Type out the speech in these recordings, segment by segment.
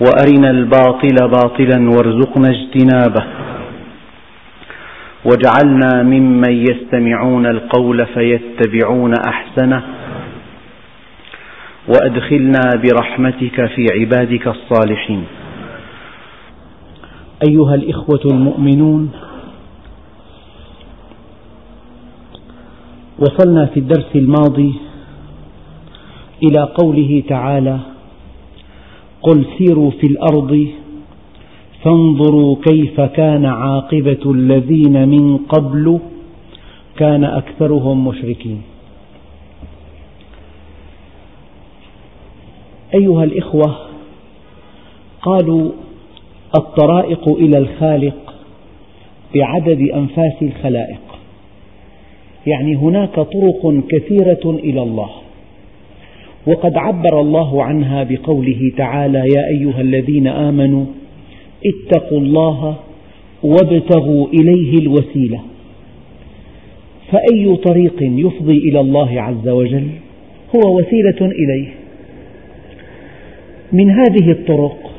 وأرنا الباطل باطلا وارزقنا اجتنابه. واجعلنا ممن يستمعون القول فيتبعون أحسنه. وأدخلنا برحمتك في عبادك الصالحين. أيها الإخوة المؤمنون وصلنا في الدرس الماضي إلى قوله تعالى قل سيروا في الأرض فانظروا كيف كان عاقبة الذين من قبل كان أكثرهم مشركين. أيها الإخوة، قالوا الطرائق إلى الخالق بعدد أنفاس الخلائق، يعني هناك طرق كثيرة إلى الله، وقد عبر الله عنها بقوله تعالى يا أيها الذين آمنوا اتقوا الله وابتغوا إليه الوسيلة. فأي طريق يفضي إلى الله عز وجل هو وسيلة إليه. من هذه الطرق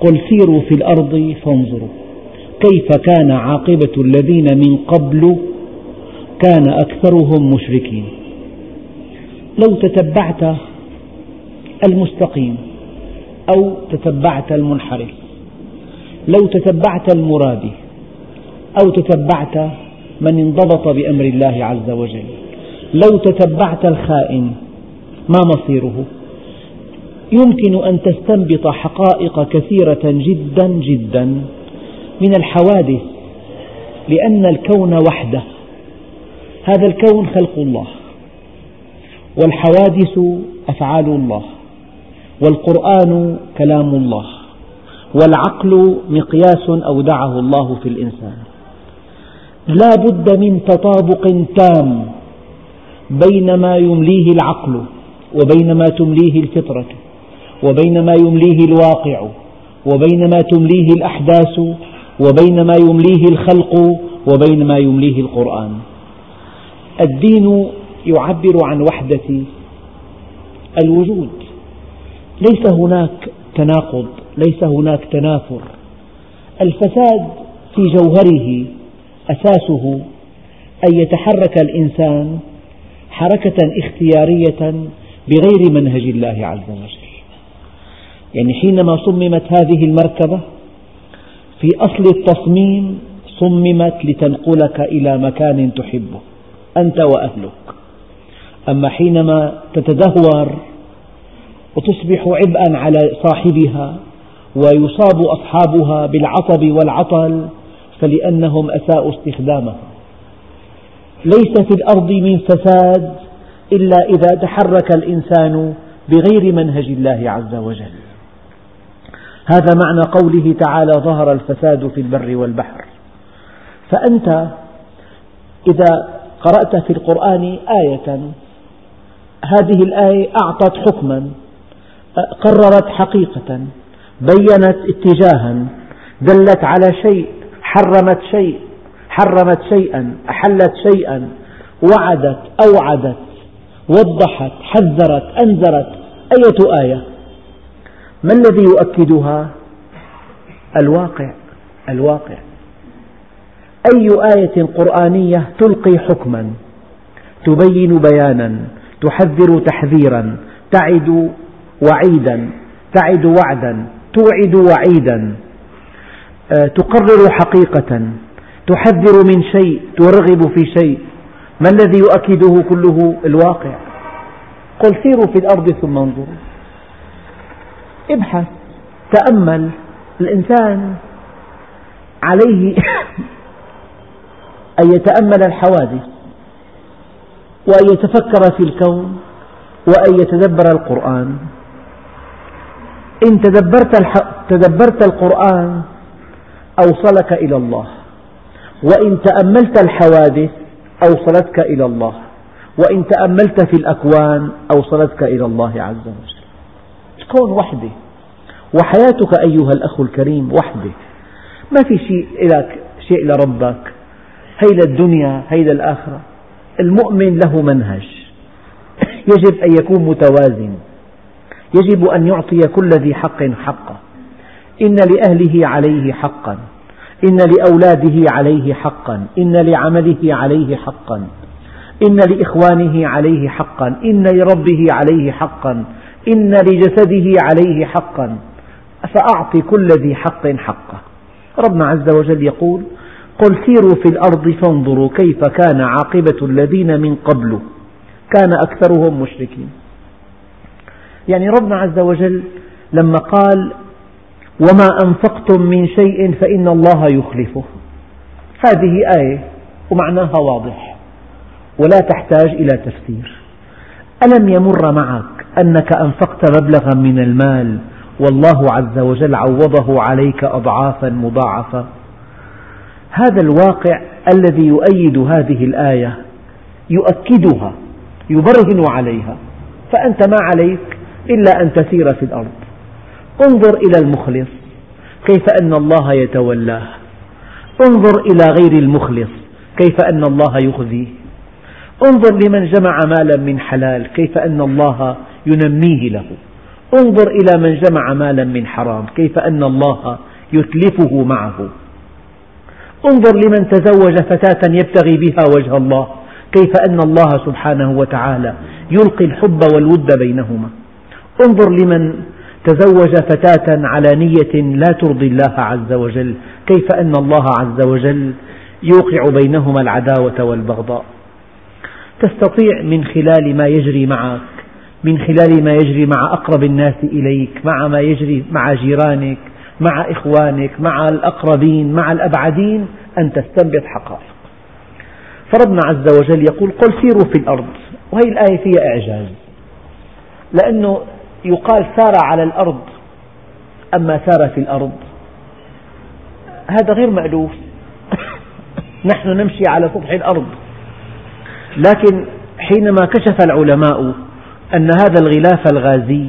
قل سيروا في الأرض فانظروا كيف كان عاقبة الذين من قبل كان أكثرهم مشركين. لو تتبعت المستقيم أو تتبعت المنحرف لو تتبعت المرابي أو تتبعت من انضبط بأمر الله عز وجل لو تتبعت الخائن ما مصيره؟ يمكن أن تستنبط حقائق كثيرة جدا جدا من الحوادث لأن الكون وحده هذا الكون خلق الله. والحوادث أفعال الله والقرآن كلام الله والعقل مقياس أودعه الله في الإنسان. لا بد من تطابق تام بين ما يمليه العقل وبين ما تمليه الفطرة وبين ما يمليه الواقع وبين ما تمليه الأحداث وبين ما يمليه الخلق وبين ما يمليه القرآن. الدين يعبر عن وحدة الوجود. ليس هناك تناقض ليس هناك تنافر. الفساد في جوهره أساسه أن يتحرك الإنسان حركة اختيارية بغير منهج الله عز وجل. يعني حينما صممت هذه المركبة في أصل التصميم صممت لتنقلك إلى مكان تحبه أنت وأهلك أما حينما تتدهور وتصبح عبئا على صاحبها ويصاب أصحابها بالعطب والعطل فلأنهم أساءوا استخدامها. ليس في الأرض من فساد إلا إذا تحرك الإنسان بغير منهج الله عز وجل. هذا معنى قوله تعالى ظهر الفساد في البر والبحر فأنت إذا قرأت في القرآن آية هذه الآية أعطت حكما قررت حقيقة بينت اتجاها دلت على شيء حرمت شيء حرمت شيئا أحلت شيئا وعدت أوعدت وضحت حذرت أنذرت. أية آية؟ ما الذي يؤكدها؟ الواقع الواقع. أي آية قرآنية تلقي حكما تبين بيانا تحذر تحذيرا تعد وعيدا تعد وعدا توعد وعيدا. آه، تقرر حقيقة تحذر من شيء ترغب في شيء. ما الذي يؤكده كله؟ الواقع. قل سيروا في الأرض ثم انظروا. ابحث تأمل. الإنسان عليه أن يتأمل الحوادث. وأن يتفكر في الكون وأن يتدبر القرآن. إن تدبرت, تدبرت القرآن أوصلك إلى الله. وإن تأملت الحوادث أوصلتك إلى الله. وإن تأملت في الأكوان أوصلتك إلى الله عز وجل. الكون وحدة. وحياتك أيها الأخ الكريم وحدة. ما في شيء لك شيء لربك هي للدنيا هي للآخرة. المؤمن له منهج. يجب أن يكون متوازن. يجب أن يعطي كل ذي حق حقه. إن لأهله عليه حقا. إن لأولاده عليه حقا. إن لعمله عليه حقا. إن لإخوانه عليه حقا. إن لربه عليه حقا. إن لجسده عليه حقا. فأعط كل ذي حق حقه. ربنا عز وجل يقول قل سيروا في الأرض فانظروا كيف كان عاقبة الذين من قبل. كان أكثرهم مشركين. يعني ربنا عز وجل لما قال وما أنفقتم من شيء فإن الله يخلفه. هذه آية ومعناها واضح ولا تحتاج إلى تفسير. ألم يمر معك أنك أنفقت مبلغا من المال والله عز وجل عوضه عليك أضعافا مضاعفة؟ هذا الواقع الذي يؤيد هذه الآية يؤكدها يبرهن عليها. فأنت ما عليك إلا أن تسير في الأرض. انظر إلى المخلص كيف أن الله يتولاه. انظر إلى غير المخلص كيف أن الله يخزيه. انظر لمن جمع مالا من حلال كيف أن الله ينميه له. انظر إلى من جمع مالا من حرام كيف أن الله يتلفه معه. انظر لمن تزوج فتاة يبتغي بها وجه الله كيف أن الله سبحانه وتعالى يلقي الحب والود بينهما. انظر لمن تزوج فتاة على نية لا ترضي الله عز وجل كيف أن الله عز وجل يوقع بينهما العداوة والبغضاء. تستطيع من خلال ما يجري معك من خلال ما يجري مع أقرب الناس إليك مع ما يجري مع جيرانك مع إخوانك مع الأقربين مع الأبعدين أن تستنبط حقائق. فربنا عز وجل يقول قل سيروا في الأرض. وهي الآية فيها إعجاز. لأنه يقال سار على الأرض أما سار في الأرض. هذا غير مألوف. نحن نمشي على سطح الأرض. لكن حينما كشف العلماء أن هذا الغلاف الغازي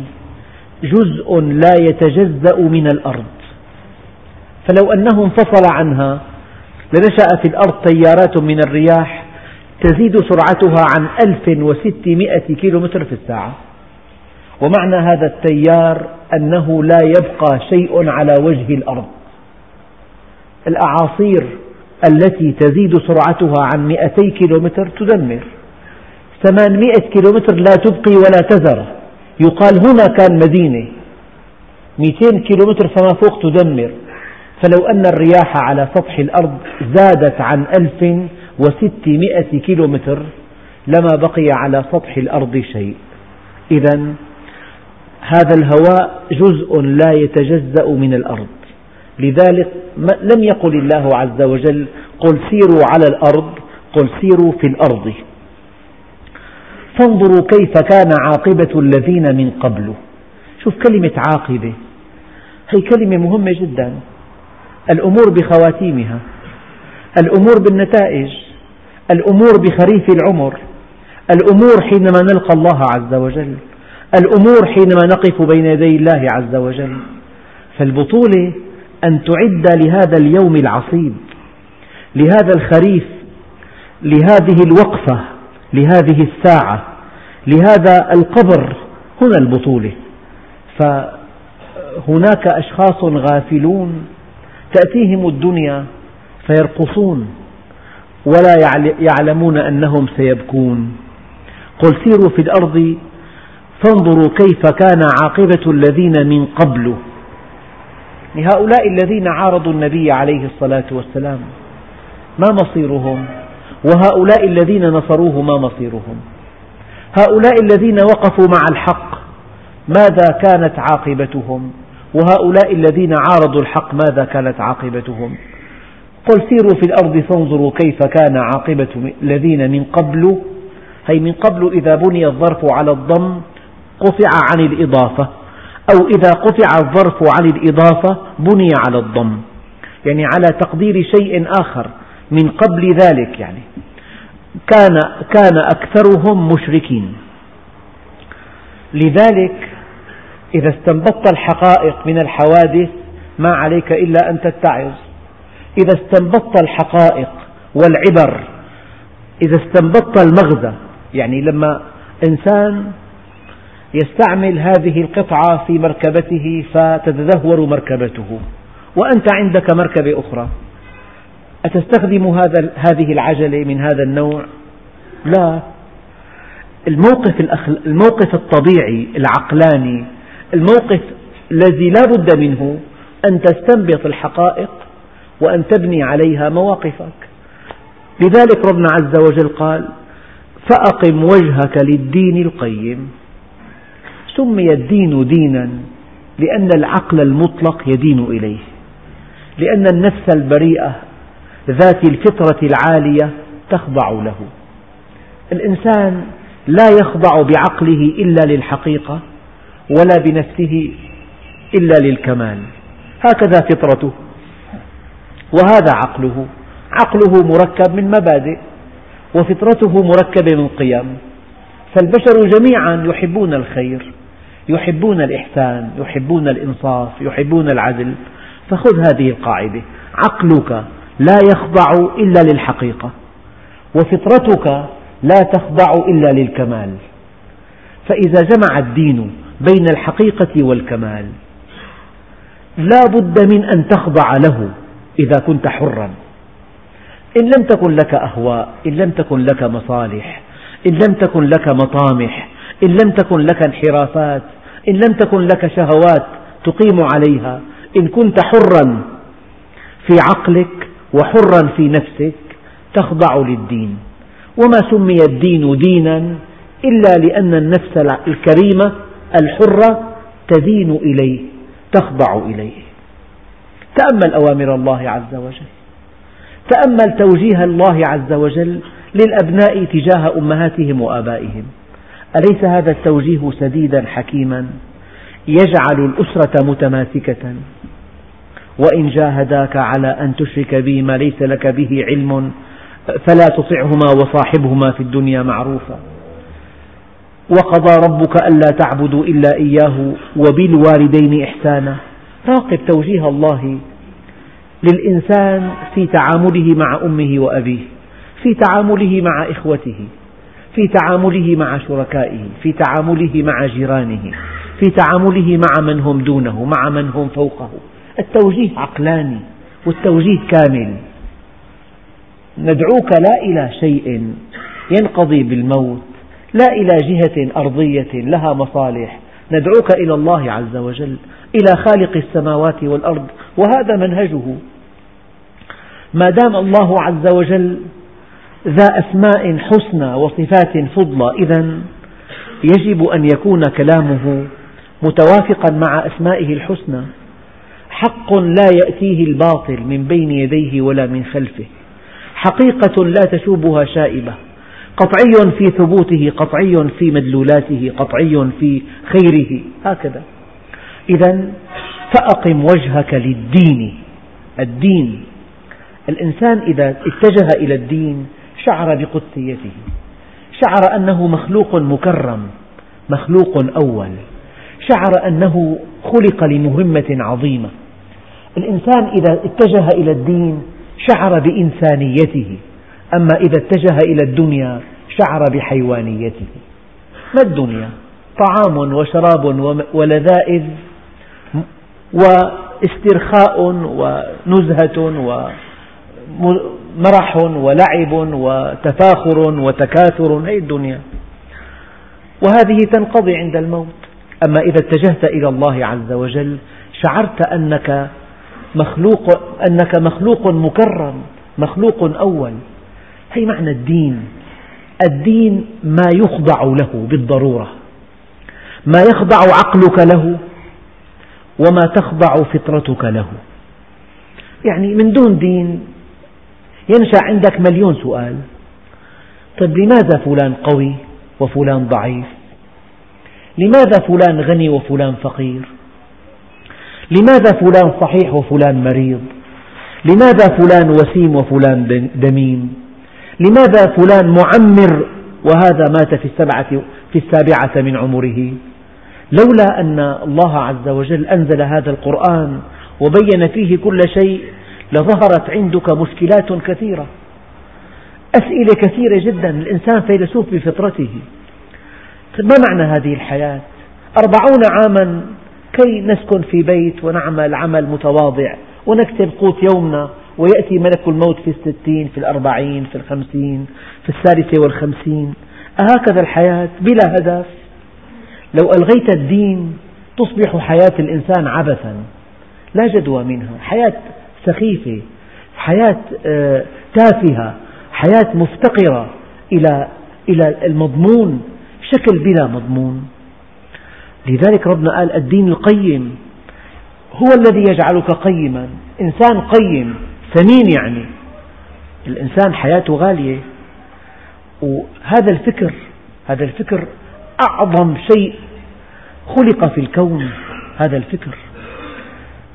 جزء لا يتجزأ من الأرض. فلو أنه انفصل عنها لنشأ في الأرض تيارات من الرياح تزيد سرعتها عن 1600 كيلومتر في الساعة. ومعنى هذا التيار أنه لا يبقى شيء على وجه الأرض. الأعاصير التي تزيد سرعتها عن 200 كيلومتر تدمر. 800 كيلومتر لا تبقي ولا تذر يقال هنا كان مدينة. 200 كيلومتر فما فوق تدمر. فلو أن الرياح على سطح الأرض زادت عن 1600 كيلومتر لما بقي على سطح الأرض شيء. إذا هذا الهواء جزء لا يتجزأ من الأرض. لذلك لم يقل الله عز وجل قل سيروا على الأرض قل سيروا في الأرض. فانظروا كيف كان عاقبة الذين من قبل. شوف كلمة عاقبة. هي كلمة مهمة جدا. الأمور بخواتيمها. الأمور بالنتائج. الأمور بخريف العمر. الأمور حينما نلقى الله عز وجل. الأمور حينما نقف بين يدي الله عز وجل. فالبطولة أن تعد لهذا اليوم العصيب لهذا الخريف لهذه الوقفة. لهذه الساعة لهذا القبر هنا البطولة. فهناك أشخاص غافلون تأتيهم الدنيا فيرقصون ولا يعلمون أنهم سيبكون. قل سيروا في الأرض فانظروا كيف كان عاقبة الذين من قبل. هؤلاء الذين عارضوا النبي عليه الصلاة والسلام ما مصيرهم؟ وهؤلاء الذين نصروه ما مصيرهم؟ هؤلاء الذين وقفوا مع الحق ماذا كانت عاقبتهم؟ وهؤلاء الذين عارضوا الحق ماذا كانت عاقبتهم؟ قل سيروا في الأرض فانظروا كيف كان عاقبة الذين من قبل. هي من قبل إذا بني الظرف على الضم قطع عن الإضافة أو إذا قطع الظرف عن الإضافة بني على الضم. يعني على تقدير شيء آخر. من قبل ذلك يعني. كان, كان أكثرهم مشركين. لذلك إذا استنبطت الحقائق من الحوادث ما عليك إلا أن تتعظ. إذا استنبطت الحقائق والعبر إذا استنبطت المغزى يعني لما إنسان يستعمل هذه القطعة في مركبته فتتدهور مركبته وأنت عندك مركبة أخرى. أتستخدم هذا هذه العجلة من هذا النوع؟ لا. الموقف, الموقف الطبيعي العقلاني الموقف الذي لا بد منه أن تستنبط الحقائق وأن تبني عليها مواقفك. لذلك ربنا عز وجل قال فأقم وجهك للدين القيم سمي الدين دينا لأن العقل المطلق يدين إليه لأن النفس البريئة ذات الفطرة العالية تخضع له. الإنسان لا يخضع بعقله إلا للحقيقة ولا بنفسه إلا للكمال. هكذا فطرته. وهذا عقله. عقله مركب من مبادئ وفطرته مركبة من قيم. فالبشر جميعا يحبون الخير يحبون الإحسان يحبون الإنصاف يحبون العدل. فخذ هذه القاعدة. عقلك لا يخضع إلا للحقيقة وفطرتك لا تخضع إلا للكمال. فإذا جمع الدين بين الحقيقة والكمال لا بد من أن تخضع له إذا كنت حرا. إن لم تكن لك أهواء إن لم تكن لك مصالح إن لم تكن لك مطامح إن لم تكن لك انحرافات إن لم تكن لك شهوات تقيم عليها إن كنت حرا في عقلك وحرا في نفسك تخضع للدين. وما سمي الدين دينا إلا لأن النفس الكريمة الحرة تدين إليه تخضع إليه. تأمل أوامر الله عز وجل. تأمل توجيه الله عز وجل للأبناء تجاه أمهاتهم وآبائهم. أليس هذا التوجيه سديدا حكيما؟ يجعل الأسرة متماسكة. وإن جاهداك على أن تشرك بي ما ليس لك به علم فلا تطعهما وصاحبهما في الدنيا معروفا. وقضى ربك ألا تعبدوا إلا إياه وبالوالدين إحسانا. راقب توجيه الله للإنسان في تعامله مع أمه وأبيه في تعامله مع إخوته في تعامله مع شركائه في تعامله مع جيرانه في تعامله مع من هم دونه مع من هم فوقه. التوجيه عقلاني والتوجيه كامل. ندعوك لا إلى شيء ينقضي بالموت لا إلى جهة أرضية لها مصالح. ندعوك إلى الله عز وجل إلى خالق السماوات والأرض وهذا منهجه. ما دام الله عز وجل ذا أسماء حسنى وصفات فضلى إذا يجب أن يكون كلامه متوافقا مع أسمائه الحسنى. حق لا يأتيه الباطل من بين يديه ولا من خلفه. حقيقة لا تشوبها شائبة. قطعي في ثبوته قطعي في مدلولاته قطعي في خيره. هكذا. إذا فأقم وجهك للدين. الدين. الإنسان إذا اتجه إلى الدين شعر بقدسيته. شعر أنه مخلوق مكرم مخلوق أول. شعر أنه خلق لمهمة عظيمة. الإنسان إذا اتجه إلى الدين شعر بإنسانيته أما إذا اتجه إلى الدنيا شعر بحيوانيته. ما الدنيا؟ طعام وشراب ولذائذ واسترخاء ونزهة ومرح ولعب وتفاخر وتكاثر. هذه الدنيا؟ وهذه تنقضي عند الموت. أما إذا اتجهت إلى الله عز وجل شعرت أنك مخلوق أنك مخلوق مكرم مخلوق أول. هي معنى الدين. الدين ما يخضع له بالضرورة. ما يخضع عقلك له وما تخضع فطرتك له. يعني من دون دين ينشأ عندك مليون سؤال. طيب لماذا فلان قوي وفلان ضعيف؟ لماذا فلان غني وفلان فقير؟ لماذا فلان صحيح وفلان مريض؟ لماذا فلان وسيم وفلان دميم؟ لماذا فلان معمر وهذا مات في السبعة في السابعة من عمره؟ لولا أن الله عز وجل أنزل هذا القرآن وبين فيه كل شيء لظهرت عندك مشكلات كثيرة. أسئلة كثيرة جدا الإنسان فيلسوف بفطرته. ما معنى هذه الحياة؟ أربعون عاما كي نسكن في بيت ونعمل عمل متواضع ونكتب قوت يومنا ويأتي ملك الموت في الستين في الأربعين في الخمسين في الثالثة والخمسين. أهكذا الحياة بلا هدف. لو ألغيت الدين تصبح حياة الإنسان عبثا لا جدوى منها. حياة سخيفة حياة آه، تافهة حياة مفتقرة إلى إلى المضمون شكل بلا مضمون. لذلك ربنا قال الدين القيم. هو الذي يجعلك قيما. إنسان قيم ثمين يعني. الإنسان حياته غالية. وهذا الفكر هذا الفكر أعظم شيء خلق في الكون هذا الفكر.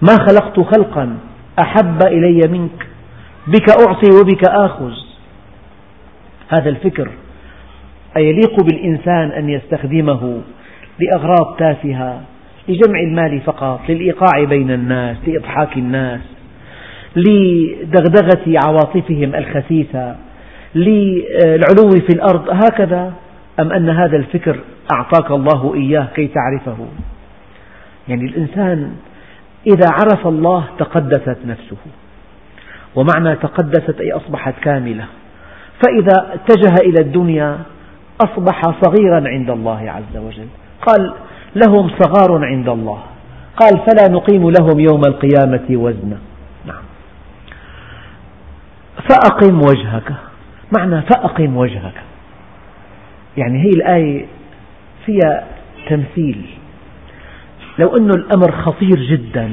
ما خلقت خلقا أحب إلي منك بك أعطي وبك آخذ. هذا الفكر. أيليق بالإنسان أن يستخدمه؟ لأغراض تافهة لجمع المال فقط للإيقاع بين الناس لإضحاك الناس لدغدغة عواطفهم الخسيسة للعلو في الأرض هكذا؟ أم أن هذا الفكر أعطاك الله إياه كي تعرفه؟ يعني الإنسان إذا عرف الله تقدست نفسه ومعنى تقدست أي أصبحت كاملة فإذا اتجه إلى الدنيا أصبح صغيرا عند الله عز وجل. قال لهم صغار عند الله. قال فلا نقيم لهم يوم القيامة وزنا. نعم. فأقم وجهك. معنى فأقم وجهك. يعني هي الآية فيها تمثيل. لو أنه الأمر خطير جدا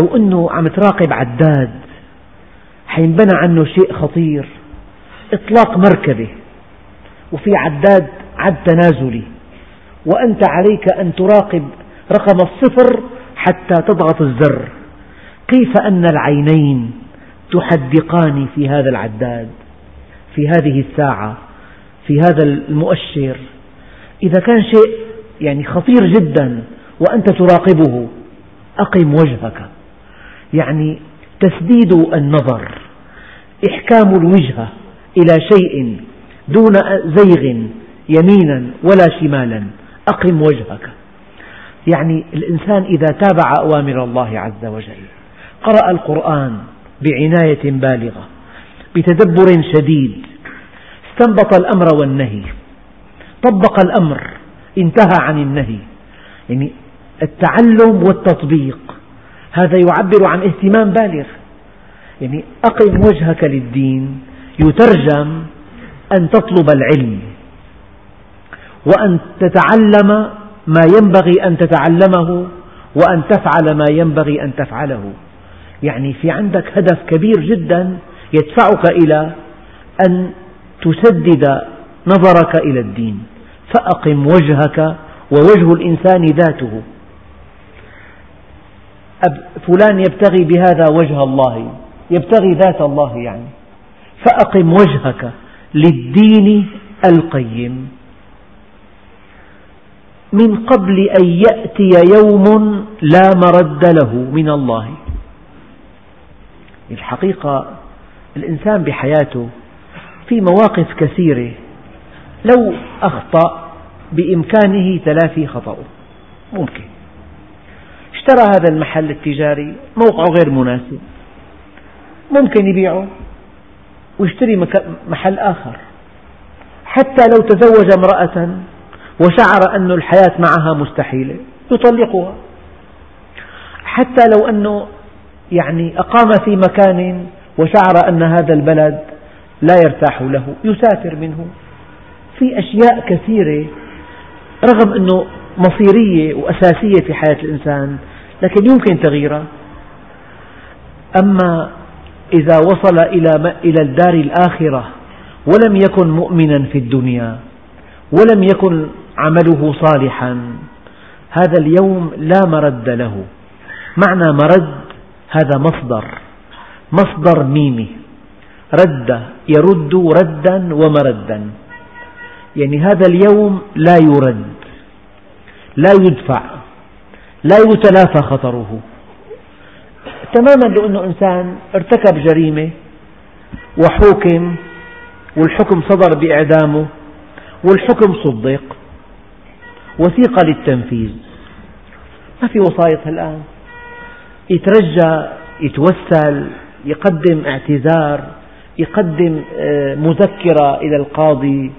لو أنه عم تراقب عداد حينبنى عنه شيء خطير إطلاق مركبة وفي عداد عد تنازلي. وأنت عليك أن تراقب رقم الصفر حتى تضغط الزر. كيف أن العينين تحدقان في هذا العداد في هذه الساعة في هذا المؤشر؟ إذا كان شيء يعني خطير جدا وأنت تراقبه أقم وجهك. يعني تسديد النظر إحكام الوجهة إلى شيء دون زيغ يمينا ولا شمالا. أقم وجهك. يعني الإنسان إذا تابع أوامر الله عز وجل قرأ القرآن بعناية بالغة بتدبر شديد استنبط الأمر والنهي طبق الأمر انتهى عن النهي. يعني التعلم والتطبيق هذا يعبر عن اهتمام بالغ. يعني أقم وجهك للدين يترجم أن تطلب العلم. وأن تتعلم ما ينبغي أن تتعلمه وأن تفعل ما ينبغي أن تفعله. يعني في عندك هدف كبير جدا يدفعك إلى أن تسدد نظرك إلى الدين. فأقم وجهك ووجه الإنسان ذاته. فلان يبتغي بهذا وجه الله يبتغي ذات الله يعني. فأقم وجهك للدين القيم. من قبل أن يأتي يوم لا مرد له من الله. الحقيقة الإنسان بحياته في مواقف كثيرة لو أخطأ بإمكانه تلافي خطأه ممكن. اشترى هذا المحل التجاري موقعه غير مناسب. ممكن يبيعه ويشتري محل آخر. حتى لو تزوج امرأة وشعر أن الحياة معها مستحيلة. يطلقها. حتى لو أنه يعني أقام في مكان وشعر أن هذا البلد لا يرتاح له يسافر منه. في أشياء كثيرة رغم أنه مصيرية وأساسية في حياة الإنسان لكن يمكن تغييرها. أما إذا وصل إلى الدار الآخرة ولم يكن مؤمنا في الدنيا ولم يكن عمله صالحا. هذا اليوم لا مرد له. معنى مرد هذا مصدر. مصدر ميمي. رد يرد ردا ومردا. يعني هذا اليوم لا يرد. لا يدفع. لا يتلافى خطره. تماما لو أنه إنسان ارتكب جريمة وحوكم والحكم صدر بإعدامه والحكم صدق. وثيقة للتنفيذ. ما في وسائط الآن. يترجى يتوسل يقدم اعتذار يقدم آه، مذكرة إلى القاضي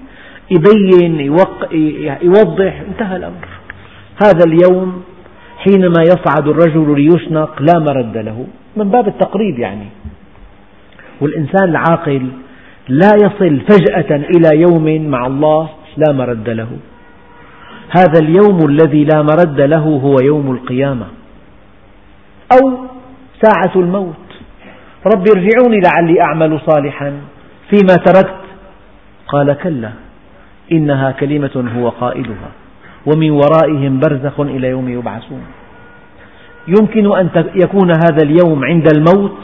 يبين يوضح. انتهى الأمر. هذا اليوم حينما يصعد الرجل ليشنق لا مرد له. من باب التقريب يعني. والإنسان العاقل لا يصل فجأة إلى يوم مع الله لا مرد له. هذا اليوم الذي لا مرد له هو يوم القيامة. أو ساعة الموت. رب ارجعوني لعلي أعمل صالحا فيما تركت. قال كلا إنها كلمة هو قائلها ومن ورائهم برزخ إلى يوم يبعثون. يمكن أن يكون هذا اليوم عند الموت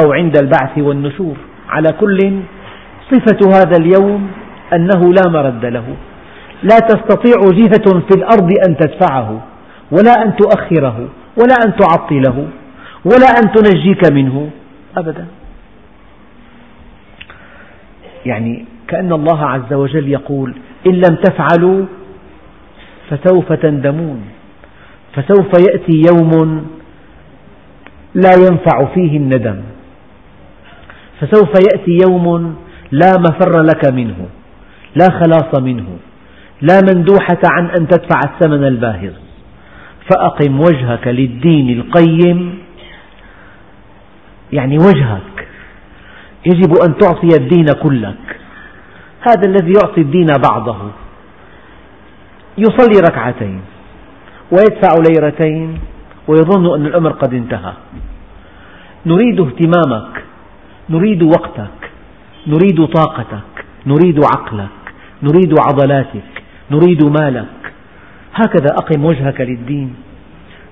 أو عند البعث والنشور. على كل صفة هذا اليوم أنه لا مرد له. لا تستطيع جهة في الأرض أن تدفعه ولا أن تؤخره ولا أن تعطله ولا أن تنجيك منه أبدا. يعني كأن الله عز وجل يقول إن لم تفعلوا فسوف تندمون فسوف يأتي يوم لا ينفع فيه الندم فسوف يأتي يوم لا مفر لك منه لا خلاص منه. لا مندوحة عن أن تدفع الثمن الباهظ. فأقم وجهك للدين القيم. يعني وجهك. يجب أن تعطي الدين كلك. هذا الذي يعطي الدين بعضه. يصلي ركعتين ويدفع ليرتين ويظن أن الأمر قد انتهى. نريد اهتمامك. نريد وقتك. نريد طاقتك. نريد عقلك. نريد عضلاتك. نريد مالك. هكذا أقم وجهك للدين.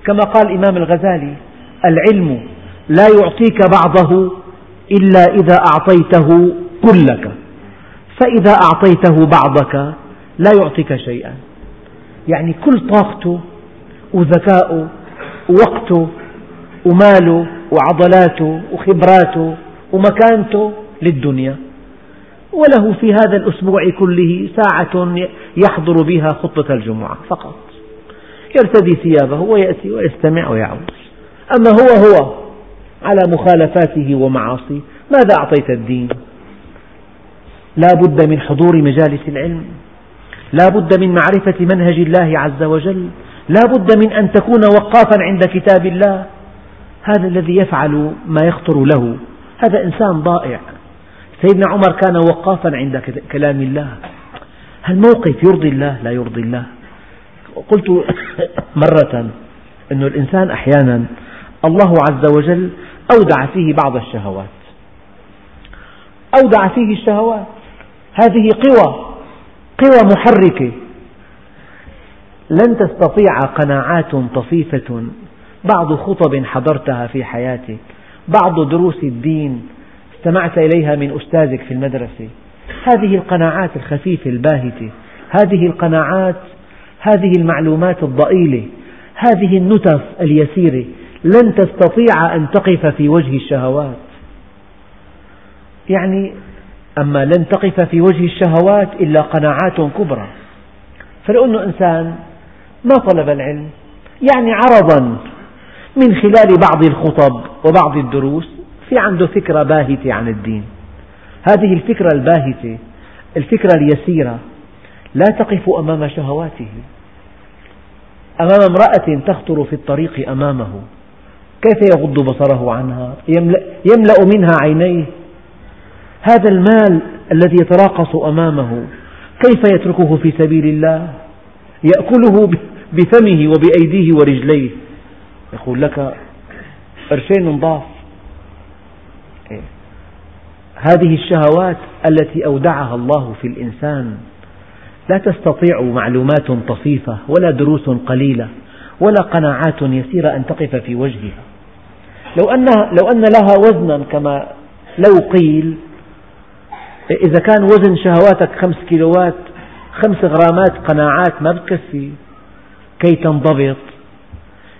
كما قال الإمام الغزالي العلم لا يعطيك بعضه إلا إذا أعطيته كلك. فإذا أعطيته بعضك لا يعطيك شيئا. يعني كل طاقته وذكاؤه ووقته وماله وعضلاته وخبراته ومكانته للدنيا. وله في هذا الأسبوع كله ساعة يحضر بها خطبة الجمعة فقط. يرتدي ثيابه ويأتي ويستمع ويعود. أما هو هو على مخالفاته ومعاصيه ماذا أعطيت الدين؟ لا بد من حضور مجالس العلم. لا بد من معرفة منهج الله عز وجل. لا بد من أن تكون وقافا عند كتاب الله. هذا الذي يفعل ما يخطر له. هذا إنسان ضائع. سيدنا عمر كان وقافا عند كلام الله. هل موقف يرضي الله؟ لا يرضي الله. قلت مرة أن الإنسان أحيانا الله عز وجل أودع فيه بعض الشهوات. أودع فيه الشهوات. هذه قوى قوى محركة. لن تستطيع قناعات طفيفة. بعض خطب حضرتها في حياتك بعض دروس الدين استمعت إليها من أستاذك في المدرسة. هذه القناعات الخفيفة الباهتة هذه القناعات هذه المعلومات الضئيلة هذه النتف اليسيرة لن تستطيع أن تقف في وجه الشهوات. يعني أما لن تقف في وجه الشهوات إلا قناعات كبرى. فلو أنه إنسان ما طلب العلم. يعني عرضا من خلال بعض الخطب وبعض الدروس في عنده فكرة باهتة عن الدين. هذه الفكرة الباهتة الفكرة اليسيرة لا تقف أمام شهواته. أمام امرأة تخطر في الطريق أمامه كيف يغض بصره عنها؟ يملأ منها عينيه. هذا المال الذي يتراقص أمامه كيف يتركه في سبيل الله؟ يأكله بفمه وبأيديه ورجليه. يقول لك قرشين نضاف. هذه الشهوات التي أودعها الله في الإنسان. لا تستطيع معلومات طفيفة ولا دروس قليلة ولا قناعات يسيرة أن تقف في وجهها. لو, أنها لو أن لها وزنا كما لو قيل إذا كان وزن شهواتك خمس كيلوات خمس غرامات قناعات ما بتكفي كي تنضبط.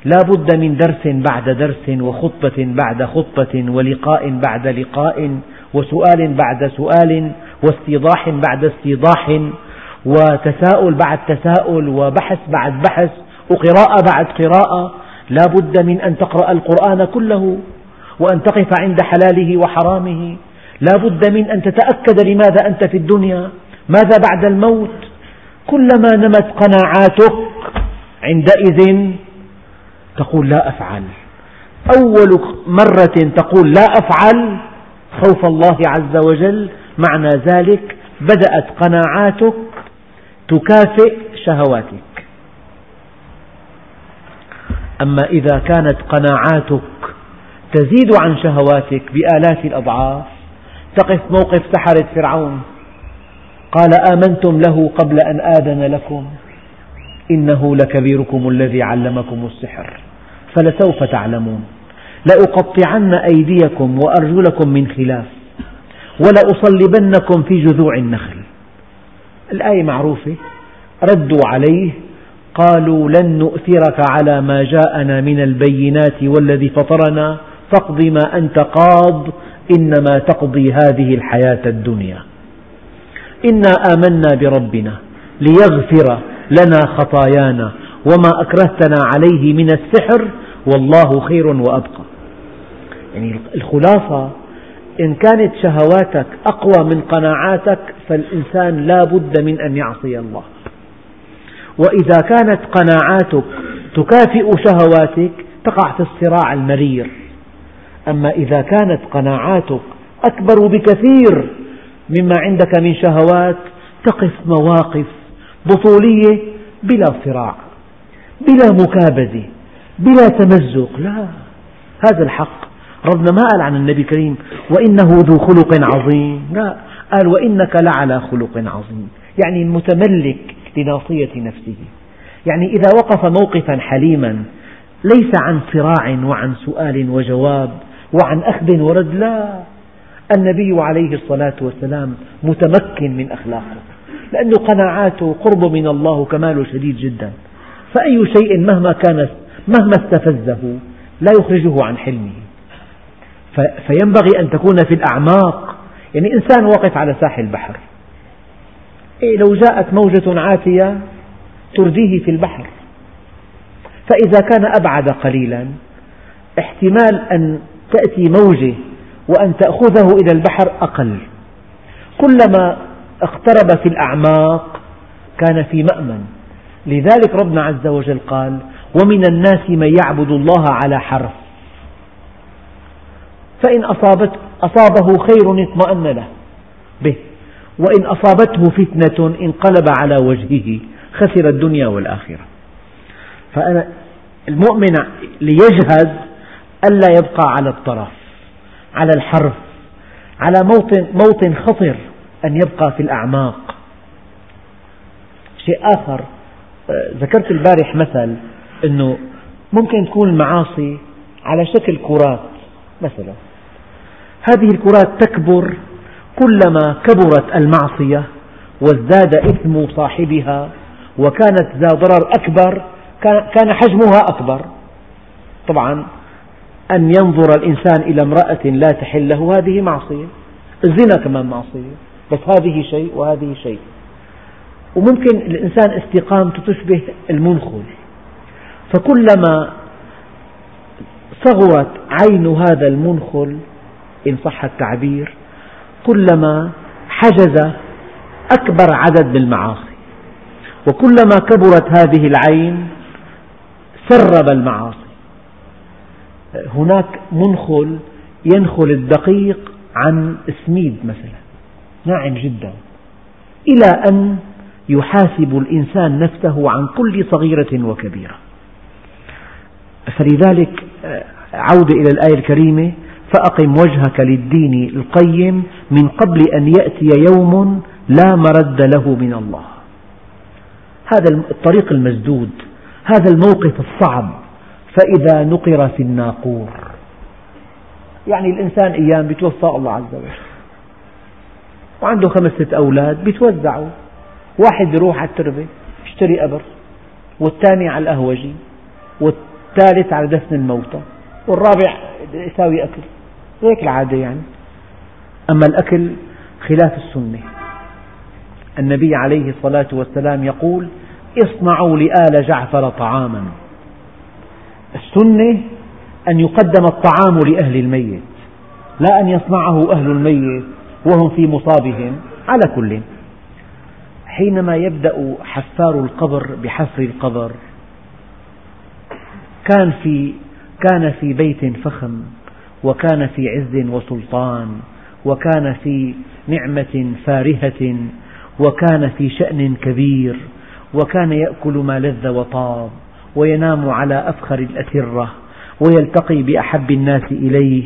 لا بد من درس بعد درس وخطبة بعد خطبة ولقاء بعد لقاء. وسؤال بعد سؤال واستيضاح بعد استيضاح وتساؤل بعد تساؤل وبحث بعد بحث وقراءة بعد قراءة. لا بد من أن تقرأ القرآن كله وأن تقف عند حلاله وحرامه. لا بد من أن تتأكد لماذا أنت في الدنيا. ماذا بعد الموت؟ كلما نمت قناعاتك عندئذ تقول لا أفعل. أول مرة تقول لا أفعل خوف الله عز وجل. معنى ذلك بدأت قناعاتك تكافئ شهواتك. أما إذا كانت قناعاتك تزيد عن شهواتك بآلاف الأضعاف تقف موقف سحرة فرعون قال آمنتم له قبل أن آذن لكم إنه لكبيركم الذي علمكم السحر فلسوف تعلمون. لأقطعن أيديكم وأرجلكم من خلاف ولأصلبنكم في جذوع النخل. الآية معروفة ردوا عليه قالوا لن نؤثرك على ما جاءنا من البينات والذي فطرنا فاقض ما أنت قاض إنما تقضي هذه الحياة الدنيا. إنا آمنا بربنا ليغفر لنا خطايانا وما أكرهتنا عليه من السحر والله خير وأبقى. يعني الخلاصة إن كانت شهواتك أقوى من قناعاتك فالإنسان لا بد من أن يعصي الله. وإذا كانت قناعاتك تكافئ شهواتك تقع في الصراع المرير. أما إذا كانت قناعاتك أكبر بكثير مما عندك من شهوات تقف مواقف بطولية بلا صراع بلا مكابدة بلا تمزق. لا هذا الحق. ربنا ما قال عن النبي الكريم وإنه ذو خلق عظيم. لا قال وإنك لعلى خلق عظيم. يعني متملك لناصية نفسه. يعني إذا وقف موقفا حليما ليس عن صراع وعن سؤال وجواب وعن أخذ ورد لا. النبي عليه الصلاة والسلام متمكن من أخلاقه لأن قناعاته قرب من الله كمال شديد جدا. فأي شيء مهما كان مهما استفزه لا يخرجه عن حلمه. فينبغي أن تكون في الأعماق. يعني إنسان واقف على ساحل البحر. إيه لو جاءت موجة عاتية ترديه في البحر. فإذا كان أبعد قليلا احتمال أن تأتي موجة وأن تأخذه إلى البحر أقل. كلما اقترب في الأعماق كان في مأمن. لذلك ربنا عز وجل قال ومن الناس من يعبد الله على حرف. فإن أصابت أصابه خير اطمأن له. به. وإن أصابته فتنة انقلب على وجهه خسر الدنيا والآخرة. فأنا المؤمن ليجهز ألا يبقى على الطرف على الحرف على موطن, موطن خطر أن يبقى في الأعماق. شيء آخر آه، ذكرت البارح مثل أنه ممكن تكون المعاصي على شكل كرات مثلا. هذه الكرات تكبر كلما كبرت المعصية وازداد إثم صاحبها وكانت ذا ضرر أكبر كان حجمها أكبر. طبعا أن ينظر الإنسان إلى امرأة لا تحل له هذه معصية. الزنا كمان معصية. بس هذه شيء وهذه شيء. وممكن الإنسان استقامته تشبه المنخل. فكلما صغرت عين هذا المنخل إن صح التعبير كلما حجز أكبر عدد من المعاصي وكلما كبرت هذه العين سرب المعاصي. هناك منخل ينخل الدقيق عن السميد مثلا ناعم جدا إلى أن يحاسب الإنسان نفسه عن كل صغيرة وكبيرة. فلذلك عودة إلى الآية الكريمة فأقم وجهك للدين القيم من قبل أن يأتي يوم لا مرد له من الله. هذا الطريق المسدود هذا الموقف الصعب فإذا نقر في الناقور. يعني الإنسان أيام بيتوفى الله عز وجل وعنده خمسة أولاد بيتوزعوا. واحد يروح على التربة يشتري قبر والثاني على الأهوجي والثالث على دفن الموتى والرابع يساوي أكل. هيك العادة يعني. أما الأكل خلاف السنة. النبي عليه الصلاة والسلام يقول اصنعوا لآل جعفر طعاما. السنة أن يقدم الطعام لأهل الميت لا أن يصنعه أهل الميت وهم في مصابهم على كل. حينما يبدأ حفار القبر بحفر القبر كان في كان في بيت فخم. وكان في عز وسلطان وكان في نعمة فارهة وكان في شأن كبير وكان يأكل ما لذ وطاب وينام على أفخر الأسرة ويلتقي بأحب الناس إليه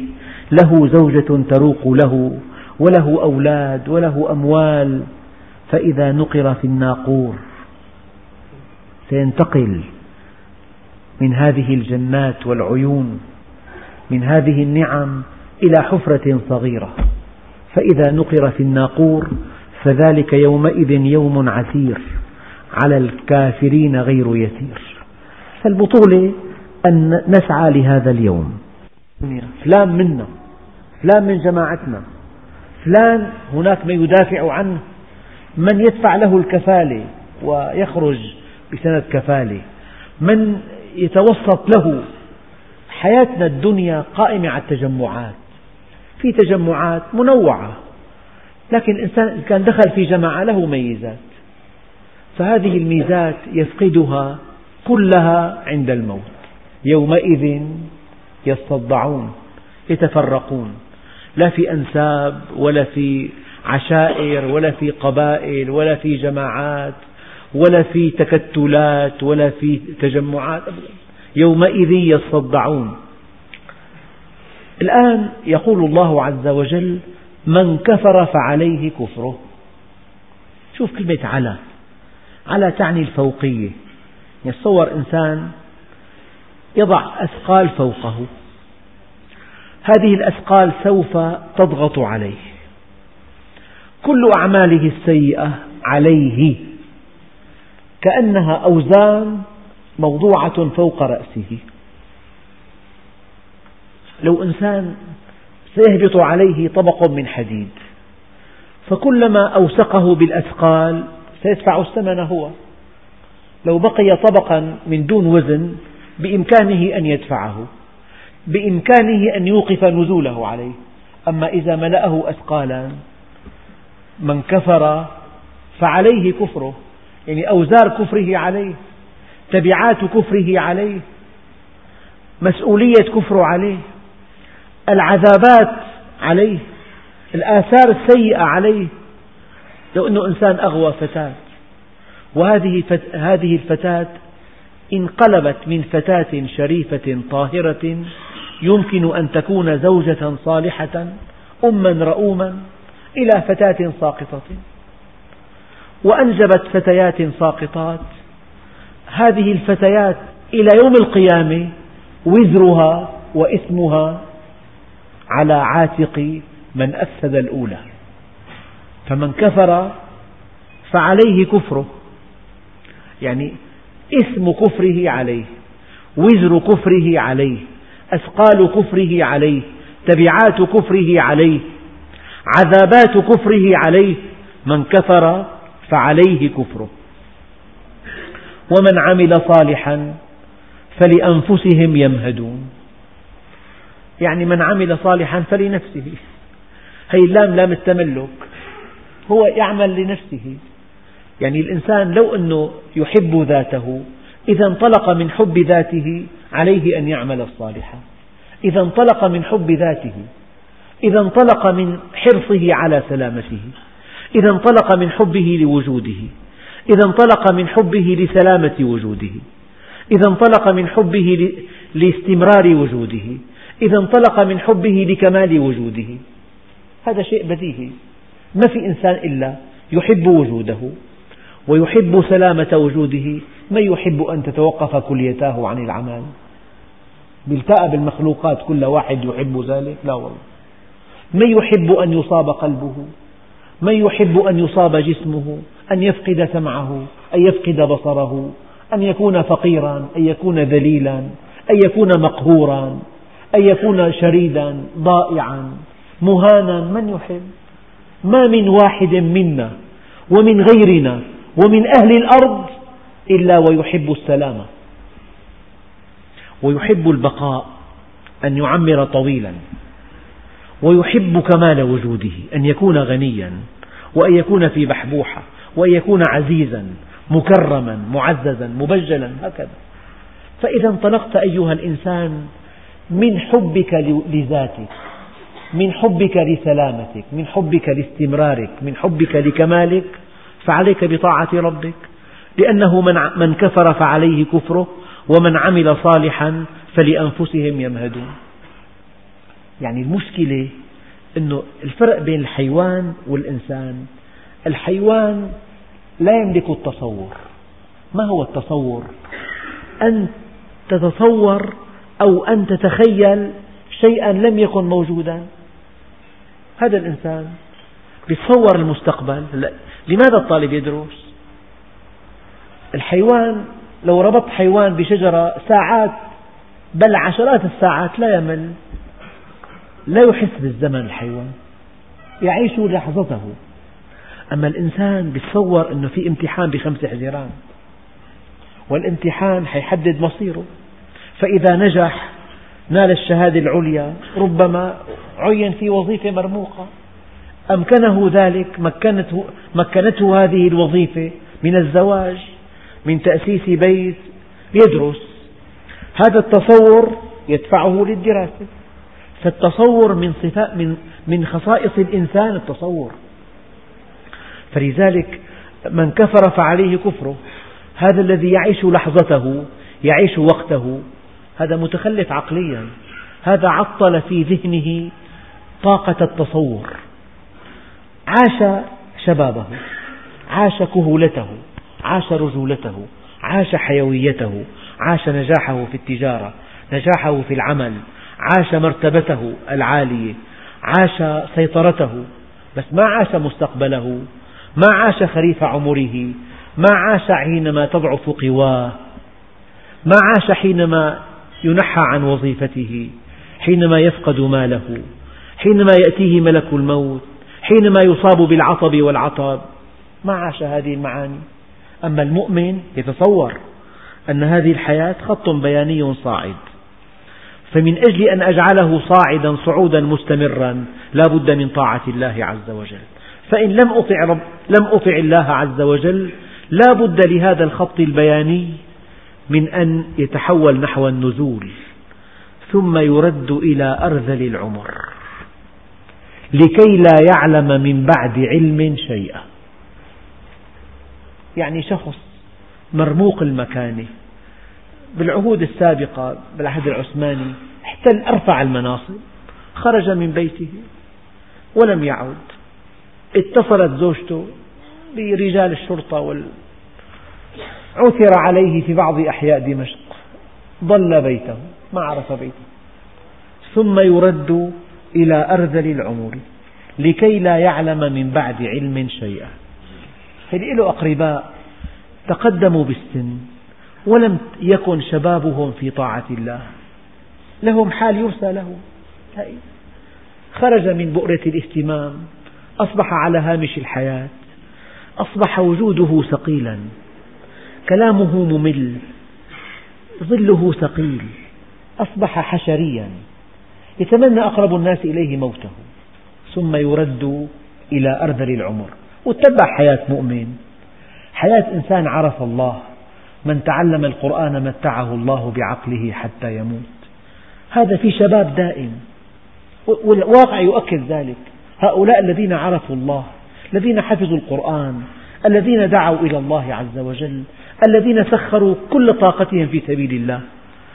له زوجة تروق له وله أولاد وله أموال فإذا نقر في الناقور سينتقل من هذه الجنات والعيون. من هذه النعم إلى حفرة صغيرة. فإذا نقر في الناقور فذلك يومئذ يوم عسير على الكافرين غير يسير. فالبطولة أن نسعى لهذا اليوم. فلان منا فلان من جماعتنا فلان هناك من يدافع عنه من يدفع له الكفالة ويخرج بسند كفالة من يتوسط له حياتنا الدنيا قائمة على التجمعات. في تجمعات منوعة لكن الإنسان إذا كان دخل في جماعة له ميزات. فهذه الميزات يفقدها كلها عند الموت. يومئذ يصدعون يتفرقون. لا في أنساب ولا في عشائر ولا في قبائل ولا في جماعات ولا في تكتلات ولا في تجمعات يومئذ يصدعون. الآن يقول الله عز وجل من كفر فعليه كفره. شوف كلمة على على تعني الفوقية. يتصور إنسان يضع أثقال فوقه. هذه الأثقال سوف تضغط عليه. كل أعماله السيئة عليه. كأنها أوزان موضوعة فوق رأسه. لو إنسان سيهبط عليه طبق من حديد فكلما أوسقه بالأثقال سيدفع الثمن هو. لو بقي طبقا من دون وزن بإمكانه أن يدفعه بإمكانه أن يوقف نزوله عليه. أما إذا ملأه أثقالا من كفر فعليه كفره يعني أوزار كفره عليه. تبعات كفره عليه مسؤولية كفره عليه العذابات عليه الآثار السيئة عليه. لو أنه إنسان أغوى فتاة. وهذه هذه الفتاة انقلبت من فتاة شريفة طاهرة يمكن أن تكون زوجة صالحة أما رؤوما إلى فتاة ساقطة. وأنجبت فتيات ساقطات هذه الفتيات إلى يوم القيامة وزرها وإثمها على عاتق من أفسد الأولى. فمن كفر فعليه كفره. يعني إثم كفره عليه وزر كفره عليه أثقال كفره عليه تبعات كفره عليه عذابات كفره عليه من كفر فعليه كفره. ومن عمل صالحا فلأنفسهم يمهدون. يعني من عمل صالحا فلنفسه. هي اللام لام التملك. هو يعمل لنفسه. يعني الإنسان لو أنه يحب ذاته إذا انطلق من حب ذاته عليه أن يعمل الصالحات إذا انطلق من حب ذاته. إذا انطلق من حرصه على سلامته. إذا انطلق من حبه لوجوده. إذا انطلق من حبه لسلامة وجوده. إذا انطلق من حبه لاستمرار وجوده. إذا انطلق من حبه لكمال وجوده. هذا شيء بديهي. ما في إنسان إلا يحب وجوده ويحب سلامة وجوده. من يحب أن تتوقف كليتاه عن العمل؟ بالتأى بالمخلوقات كل واحد يحب ذلك؟ لا والله. من يحب أن يصاب قلبه؟ من يحب أن يصاب جسمه أن يفقد سمعه أن يفقد بصره أن يكون فقيرا أن يكون ذليلا أن يكون مقهورا أن يكون شريدا ضائعا مهانا من يحب؟ ما من واحد منا ومن غيرنا ومن أهل الأرض إلا ويحب السلامة. ويحب البقاء أن يعمر طويلا. ويحب كمال وجوده أن يكون غنيا وأن يكون في بحبوحة وأن يكون عزيزا مكرما معززا مبجلا هكذا. فإذا انطلقت أيها الإنسان من حبك لذاتك من حبك لسلامتك من حبك لاستمرارك من حبك لكمالك فعليك بطاعة ربك. لأنه من كفر فعليه كفره ومن عمل صالحا فلأنفسهم يمهدون. يعني المشكلة أنه الفرق بين الحيوان والإنسان الحيوان لا يملك التصور. ما هو التصور؟ أن تتصور أو أن تتخيل شيئا لم يكن موجودا. هذا الإنسان يتصور المستقبل. لماذا الطالب يدرس؟ الحيوان لو ربطت حيوان بشجرة ساعات بل عشرات الساعات لا يمل. لا يحس بالزمن الحيوان يعيش لحظته. أما الإنسان يتصور أنه في امتحان بخمس حزيران والامتحان حيحدد مصيره. فإذا نجح نال الشهادة العليا ربما عين في وظيفة مرموقة. أمكنه ذلك مكنته, مكنته هذه الوظيفة من الزواج من تأسيس بيت يدرس. هذا التصور يدفعه للدراسة. فالتصور من صفات من من خصائص الإنسان التصور. فلذلك من كفر فعليه كفره. هذا الذي يعيش لحظته يعيش وقته هذا متخلف عقليا. هذا عطل في ذهنه طاقة التصور. عاش شبابه عاش كهولته عاش رجولته عاش حيويته عاش نجاحه في التجارة نجاحه في العمل عاش مرتبته العالية عاش سيطرته بس ما عاش مستقبله ما عاش خريف عمره ما عاش حينما تضعف قواه ما عاش حينما ينحى عن وظيفته حينما يفقد ماله حينما يأتيه ملك الموت حينما يصاب بالعطب والعطب. ما عاش هذه المعاني. أما المؤمن يتصور أن هذه الحياة خط بياني صاعد. فمن أجل أن أجعله صاعدا صعودا مستمرا لا بد من طاعة الله عز وجل. فإن لم أطع, رب لم أطع الله عز وجل لا بد لهذا الخط البياني من أن يتحول نحو النزول ثم يرد إلى أرذل العمر. لكي لا يعلم من بعد علم شيئا. يعني شخص مرموق المكانة بالعهود السابقة بالعهد العثماني احتل أرفع المناصب خرج من بيته ولم يعد اتصلت زوجته برجال الشرطة وال... عثر عليه في بعض أحياء دمشق. ضل بيته ما عرف بيته. ثم يرد إلى أرذل العمر لكي لا يعلم من بعد علم شيئا. هل له أقرباء تقدموا بالسن. ولم يكن شبابهم في طاعة الله. لهم حال يرثى له. خرج من بؤرة الاهتمام أصبح على هامش الحياة أصبح وجوده ثقيلا. كلامه ممل ظله ثقيل أصبح حشريا. يتمنى أقرب الناس إليه موته. ثم يرد إلى أرذل العمر. واتبع حياة مؤمن. حياة إنسان عرف الله. من تعلم القرآن متعه الله بعقله حتى يموت. هذا في شباب دائم. والواقع يؤكد ذلك. هؤلاء الذين عرفوا الله الذين حفظوا القرآن الذين دعوا إلى الله عز وجل الذين سخروا كل طاقتهم في سبيل الله.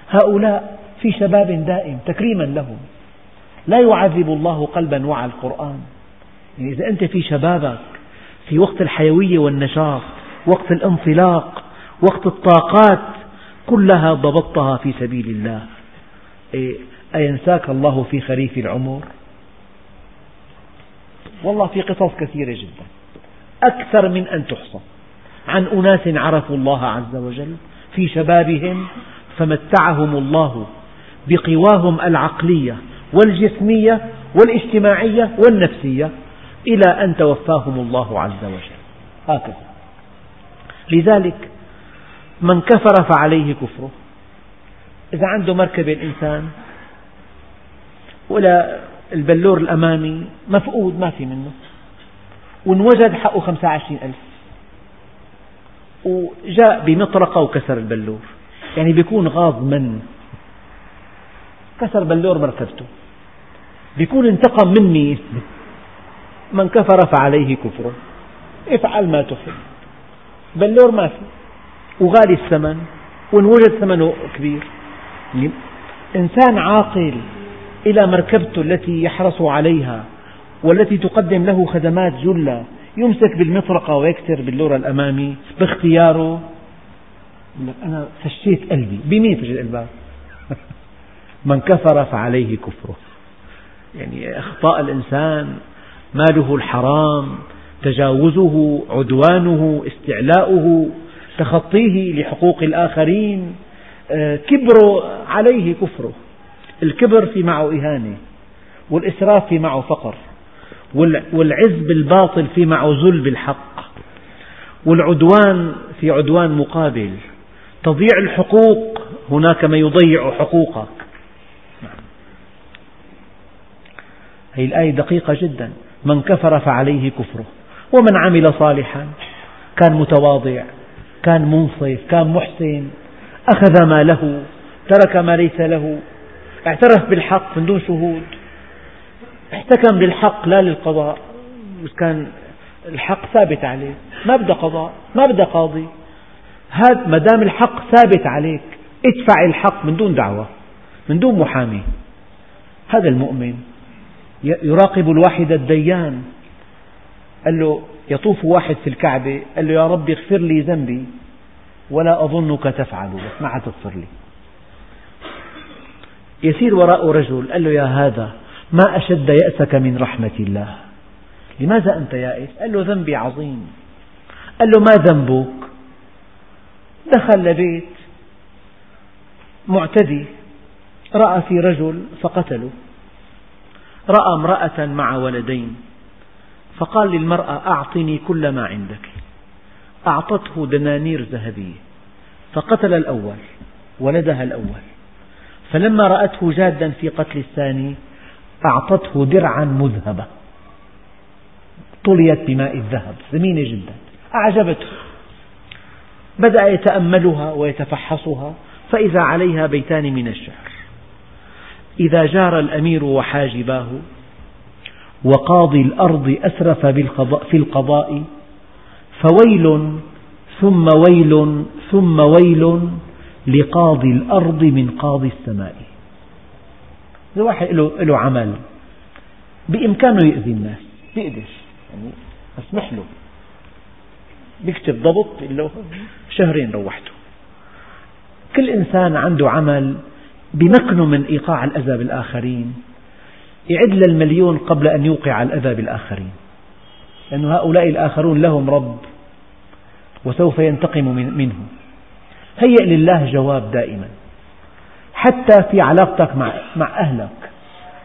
هؤلاء في شباب دائم تكريما لهم. لا يعذب الله قلبا وعى القرآن. يعني إذا أنت في شبابك في وقت الحيوية والنشاط وقت الانطلاق وقت الطاقات كلها ضبطتها في سبيل الله. إيه، أينساك الله في خريف العمر؟ والله في قصص كثيرة جدا. أكثر من أن تحصى. عن أناس عرفوا الله عز وجل في شبابهم فمتعهم الله بقواهم العقلية والجسمية والاجتماعية والنفسية إلى أن توفاهم الله عز وجل. هكذا. لذلك من كفر فعليه كفره. إذا عنده مركبة الإنسان ولا البلور الأمامي مفقود ما في منه. وانوجد حقه خمسة وعشرين ألف. وجاء بمطرقة وكسر البلور. يعني بيكون غاض من؟ كسر بلور مركبته. بيكون انتقم من مين من كفر فعليه كفره. افعل ما تحب. بلور ما في. وغالي الثمن وإن وجد ثمنه كبير. إنسان عاقل إلى مركبته التي يحرص عليها والتي تقدم له خدمات جلة يمسك بالمطرقة ويكسر باللورة الأمامي باختياره. أنا فشيت قلبي بمين فشيت قلبك من كفر فعليه كفره. يعني أخطاء الإنسان ماله الحرام تجاوزه عدوانه استعلاؤه. تخطيه لحقوق الآخرين آه، كبره عليه كفره. الكبر في معه إهانة والإسراف في معه فقر والعز بالباطل في معه ذل بالحق والعدوان في عدوان مقابل. تضييع الحقوق هناك من يضيع حقوقك. هذه الآية دقيقة جدا. من كفر فعليه كفره ومن عمل صالحا كان متواضع. كان منصف كان محسن أخذ ما له ترك ما ليس له اعترف بالحق من دون شهود. احتكم للحق لا للقضاء. كان الحق ثابت عليه ما بدأ قضاء ما بدأ قاضي. هذا ما دام الحق ثابت عليك ادفع الحق من دون دعوة من دون محامي. هذا المؤمن يراقب الواحد الديان. قال له يطوف واحد في الكعبة قال له يا رب اغفر لي ذنبي ولا أظنك تفعل بس ما حتغفر لي يسير وراءه رجل قال له يا هذا ما أشد يأسك من رحمة الله لماذا أنت يائس؟ قال له ذنبي عظيم قال له ما ذنبك؟ دخل لبيت معتدي رأى في رجل فقتله رأى امرأة مع ولدين فقال للمرأة أعطني كل ما عندك. أعطته دنانير ذهبية. فقتل الأول ولدها الأول. فلما رأته جادا في قتل الثاني أعطته درعا مذهبة. طليت بماء الذهب ثمينة جدا. أعجبته. بدأ يتأملها ويتفحصها فإذا عليها بيتان من الشعر. إذا جار الأمير وحاجباه وقاضي الأرض أسرف في القضاء فويل ثم ويل ثم ويل لقاضي الأرض من قاضي السماء. إذا واحد له عمل. بإمكانه يؤذي الناس. بيقدر يعني أسمح له. بيكتب ضبط له شهرين روحته. كل إنسان عنده عمل بمكنه من إيقاع الأذى بالآخرين. يعد للمليون قبل أن يوقع الأذى بالآخرين. لأن هؤلاء الآخرون لهم رب وسوف ينتقم منه. هيئ لله جواب دائما. حتى في علاقتك مع, مع أهلك.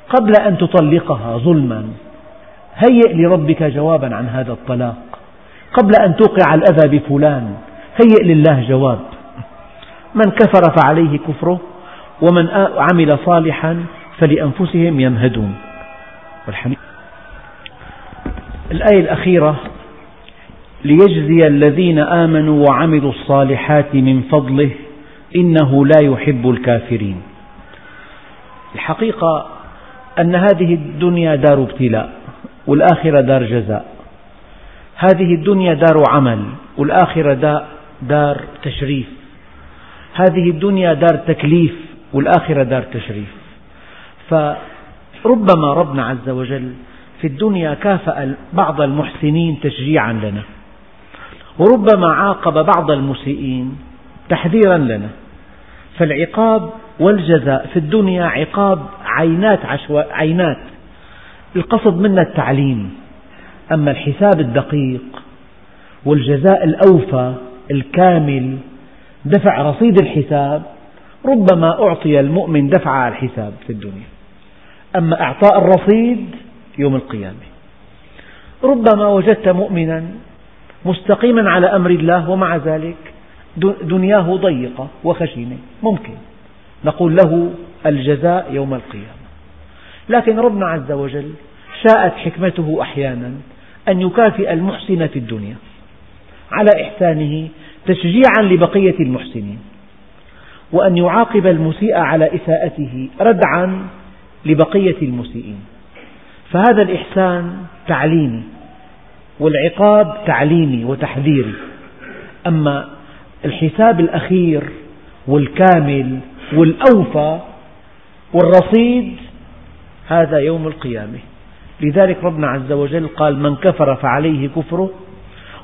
قبل أن تطلقها ظلما. هيئ لربك جوابا عن هذا الطلاق. قبل أن توقع الأذى بفلان. هيئ لله جواب. من كفر فعليه كفره. ومن عمل صالحا فلأنفسهم يمهدون. الآية الأخيرة ليجزي الذين آمنوا وعملوا الصالحات من فضله إنه لا يحب الكافرين. الحقيقة أن هذه الدنيا دار ابتلاء والآخرة دار جزاء. هذه الدنيا دار عمل والآخرة دار تشريف. هذه الدنيا دار تكليف والآخرة دار تشريف. فربما ربنا عز وجل في الدنيا كافأ بعض المحسنين تشجيعا لنا وربما عاقب بعض المسيئين تحذيرا لنا. فالعقاب والجزاء في الدنيا عقاب عينات, عشو... عينات. القصد منا التعليم أما الحساب الدقيق والجزاء الأوفى الكامل دفع رصيد الحساب ربما أعطي المؤمن دفع على الحساب في الدنيا. أما إعطاء الرصيد يوم القيامة. ربما وجدت مؤمنا مستقيما على أمر الله ومع ذلك دنياه ضيقة وخشنة ممكن. نقول له الجزاء يوم القيامة. لكن ربنا عز وجل شاءت حكمته أحيانا أن يكافئ المحسن في الدنيا على إحسانه تشجيعا لبقية المحسنين وأن يعاقب المسيء على إساءته ردعا لبقية المسيئين. فهذا الإحسان تعليمي والعقاب تعليمي وتحذيري. أما الحساب الأخير والكامل والأوفى والرصيد هذا يوم القيامة. لذلك ربنا عز وجل قال من كفر فعليه كفره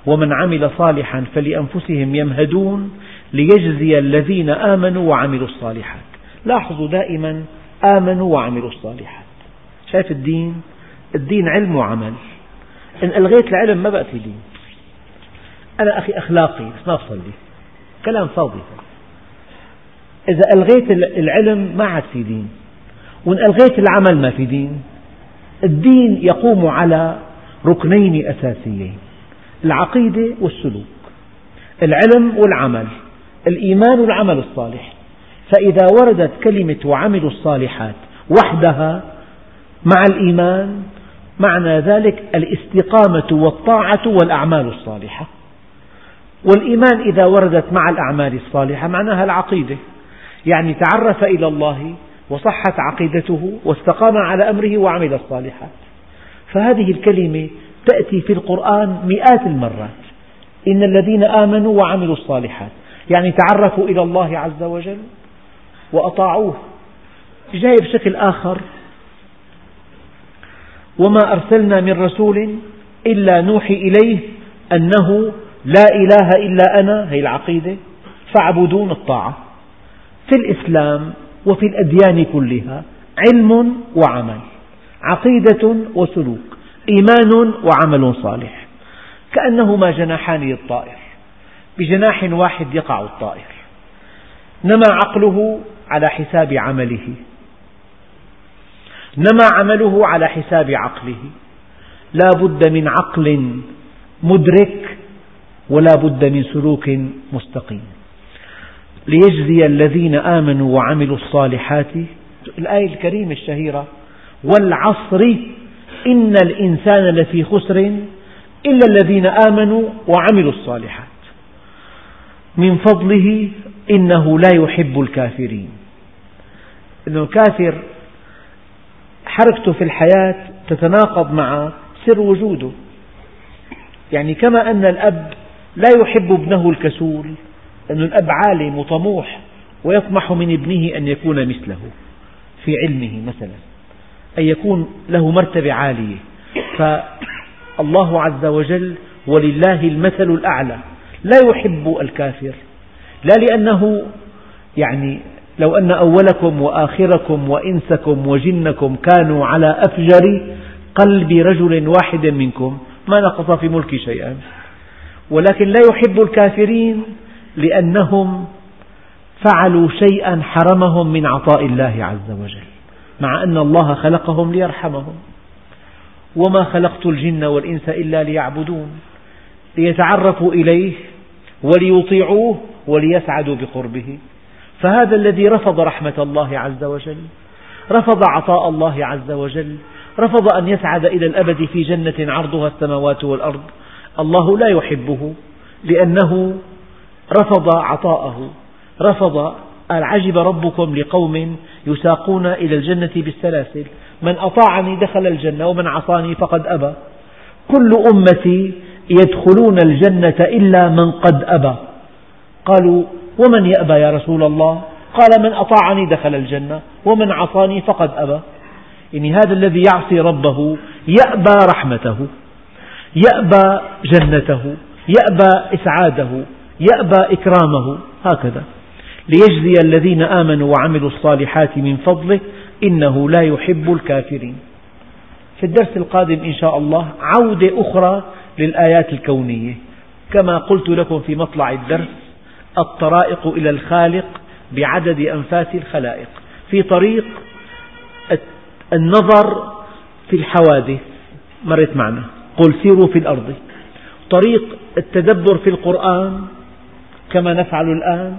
ومن عمل صالحا فلأنفسهم يمهدون ليجزي الذين آمنوا وعملوا الصالحات. لاحظوا دائما آمنوا وعملوا الصالحات. شايف الدين؟ الدين علم وعمل. إن ألغيت العلم ما بقى في دين أنا أخي أخلاقي بس ما بصلي. كلام فاضي إذا ألغيت العلم ما عاد في دين. وإن ألغيت العمل ما في دين. الدين يقوم على ركنين أساسيين العقيدة والسلوك العلم والعمل الإيمان والعمل الصالح. فإذا وردت كلمة وعملوا الصالحات وحدها مع الإيمان معنى ذلك الاستقامة والطاعة والأعمال الصالحة. والإيمان إذا وردت مع الأعمال الصالحة معناها العقيدة. يعني تعرف إلى الله وصحت عقيدته واستقام على أمره وعمل الصالحات. فهذه الكلمة تأتي في القرآن مئات المرات. إن الذين آمنوا وعملوا الصالحات. يعني تعرفوا إلى الله عز وجل وأطاعوه. جاي بشكل آخر. وما أرسلنا من رسول إلا نوحي إليه أنه لا إله إلا أنا هي العقيدة فاعبدون الطاعة. في الإسلام وفي الأديان كلها علم وعمل عقيدة وسلوك إيمان وعمل صالح. كأنهما جناحان للطائر بجناح واحد يقع الطائر. نما عقله على حساب عمله. نما عمله على حساب عقله. لا بد من عقل مدرك ولا بد من سلوك مستقيم. ليجزي الذين آمنوا وعملوا الصالحات الآية الكريمة الشهيرة والعصر إن الإنسان لفي خسر إلا الذين آمنوا وعملوا الصالحات. من فضله إنه لا يحب الكافرين. أنه الكافر حركته في الحياة تتناقض مع سر وجوده. يعني كما أن الأب لا يحب ابنه الكسول أن الأب عالم وطموح ويطمح من ابنه أن يكون مثله في علمه مثلا أن يكون له مرتبة عالية. فالله عز وجل ولله المثل الأعلى. لا يحب الكافر. لا لأنه يعني لو أن أولكم وآخركم وإنسكم وجنكم كانوا على أفجر قلب رجل واحد منكم ما نقص في ملكي شيئا. ولكن لا يحب الكافرين لأنهم فعلوا شيئا حرمهم من عطاء الله عز وجل مع أن الله خلقهم ليرحمهم. وما خلقت الجن والإنس إلا ليعبدون ليتعرفوا إليه وليطيعوه وليسعدوا بقربه. فهذا الذي رفض رحمة الله عز وجل رفض عطاء الله عز وجل رفض أن يسعد إلى الأبد في جنة عرضها السماوات والأرض. الله لا يحبه لأنه رفض عطاءه رفض قال عجب ربكم لقوم يساقون إلى الجنة بالسلاسل. من أطاعني دخل الجنة ومن عصاني فقد أبى. كل أمتي يدخلون الجنة إلا من قد أبى. قالوا ومن يأبى يا رسول الله؟ قال من أطاعني دخل الجنة ومن عصاني فقد أبى. يعني هذا الذي يعصي ربه يأبى رحمته يأبى جنته يأبى إسعاده يأبى إكرامه هكذا. ليجزي الذين آمنوا وعملوا الصالحات من فضله إنه لا يحب الكافرين. في الدرس القادم إن شاء الله عودة أخرى للآيات الكونية. كما قلت لكم في مطلع الدرس الطرائق إلى الخالق بعدد أنفاس الخلائق. في طريق النظر في الحوادث. مرت معنا؟ قل سيروا في الأرض. طريق التدبر في القرآن كما نفعل الآن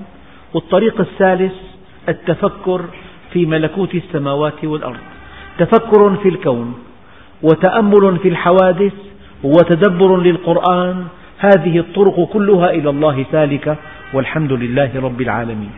والطريق الثالث التفكر في ملكوت السماوات والأرض. تفكر في الكون وتأمل في الحوادث وتدبر للقرآن. هذه الطرق كلها إلى الله سالكة. والحمد لله رب العالمين.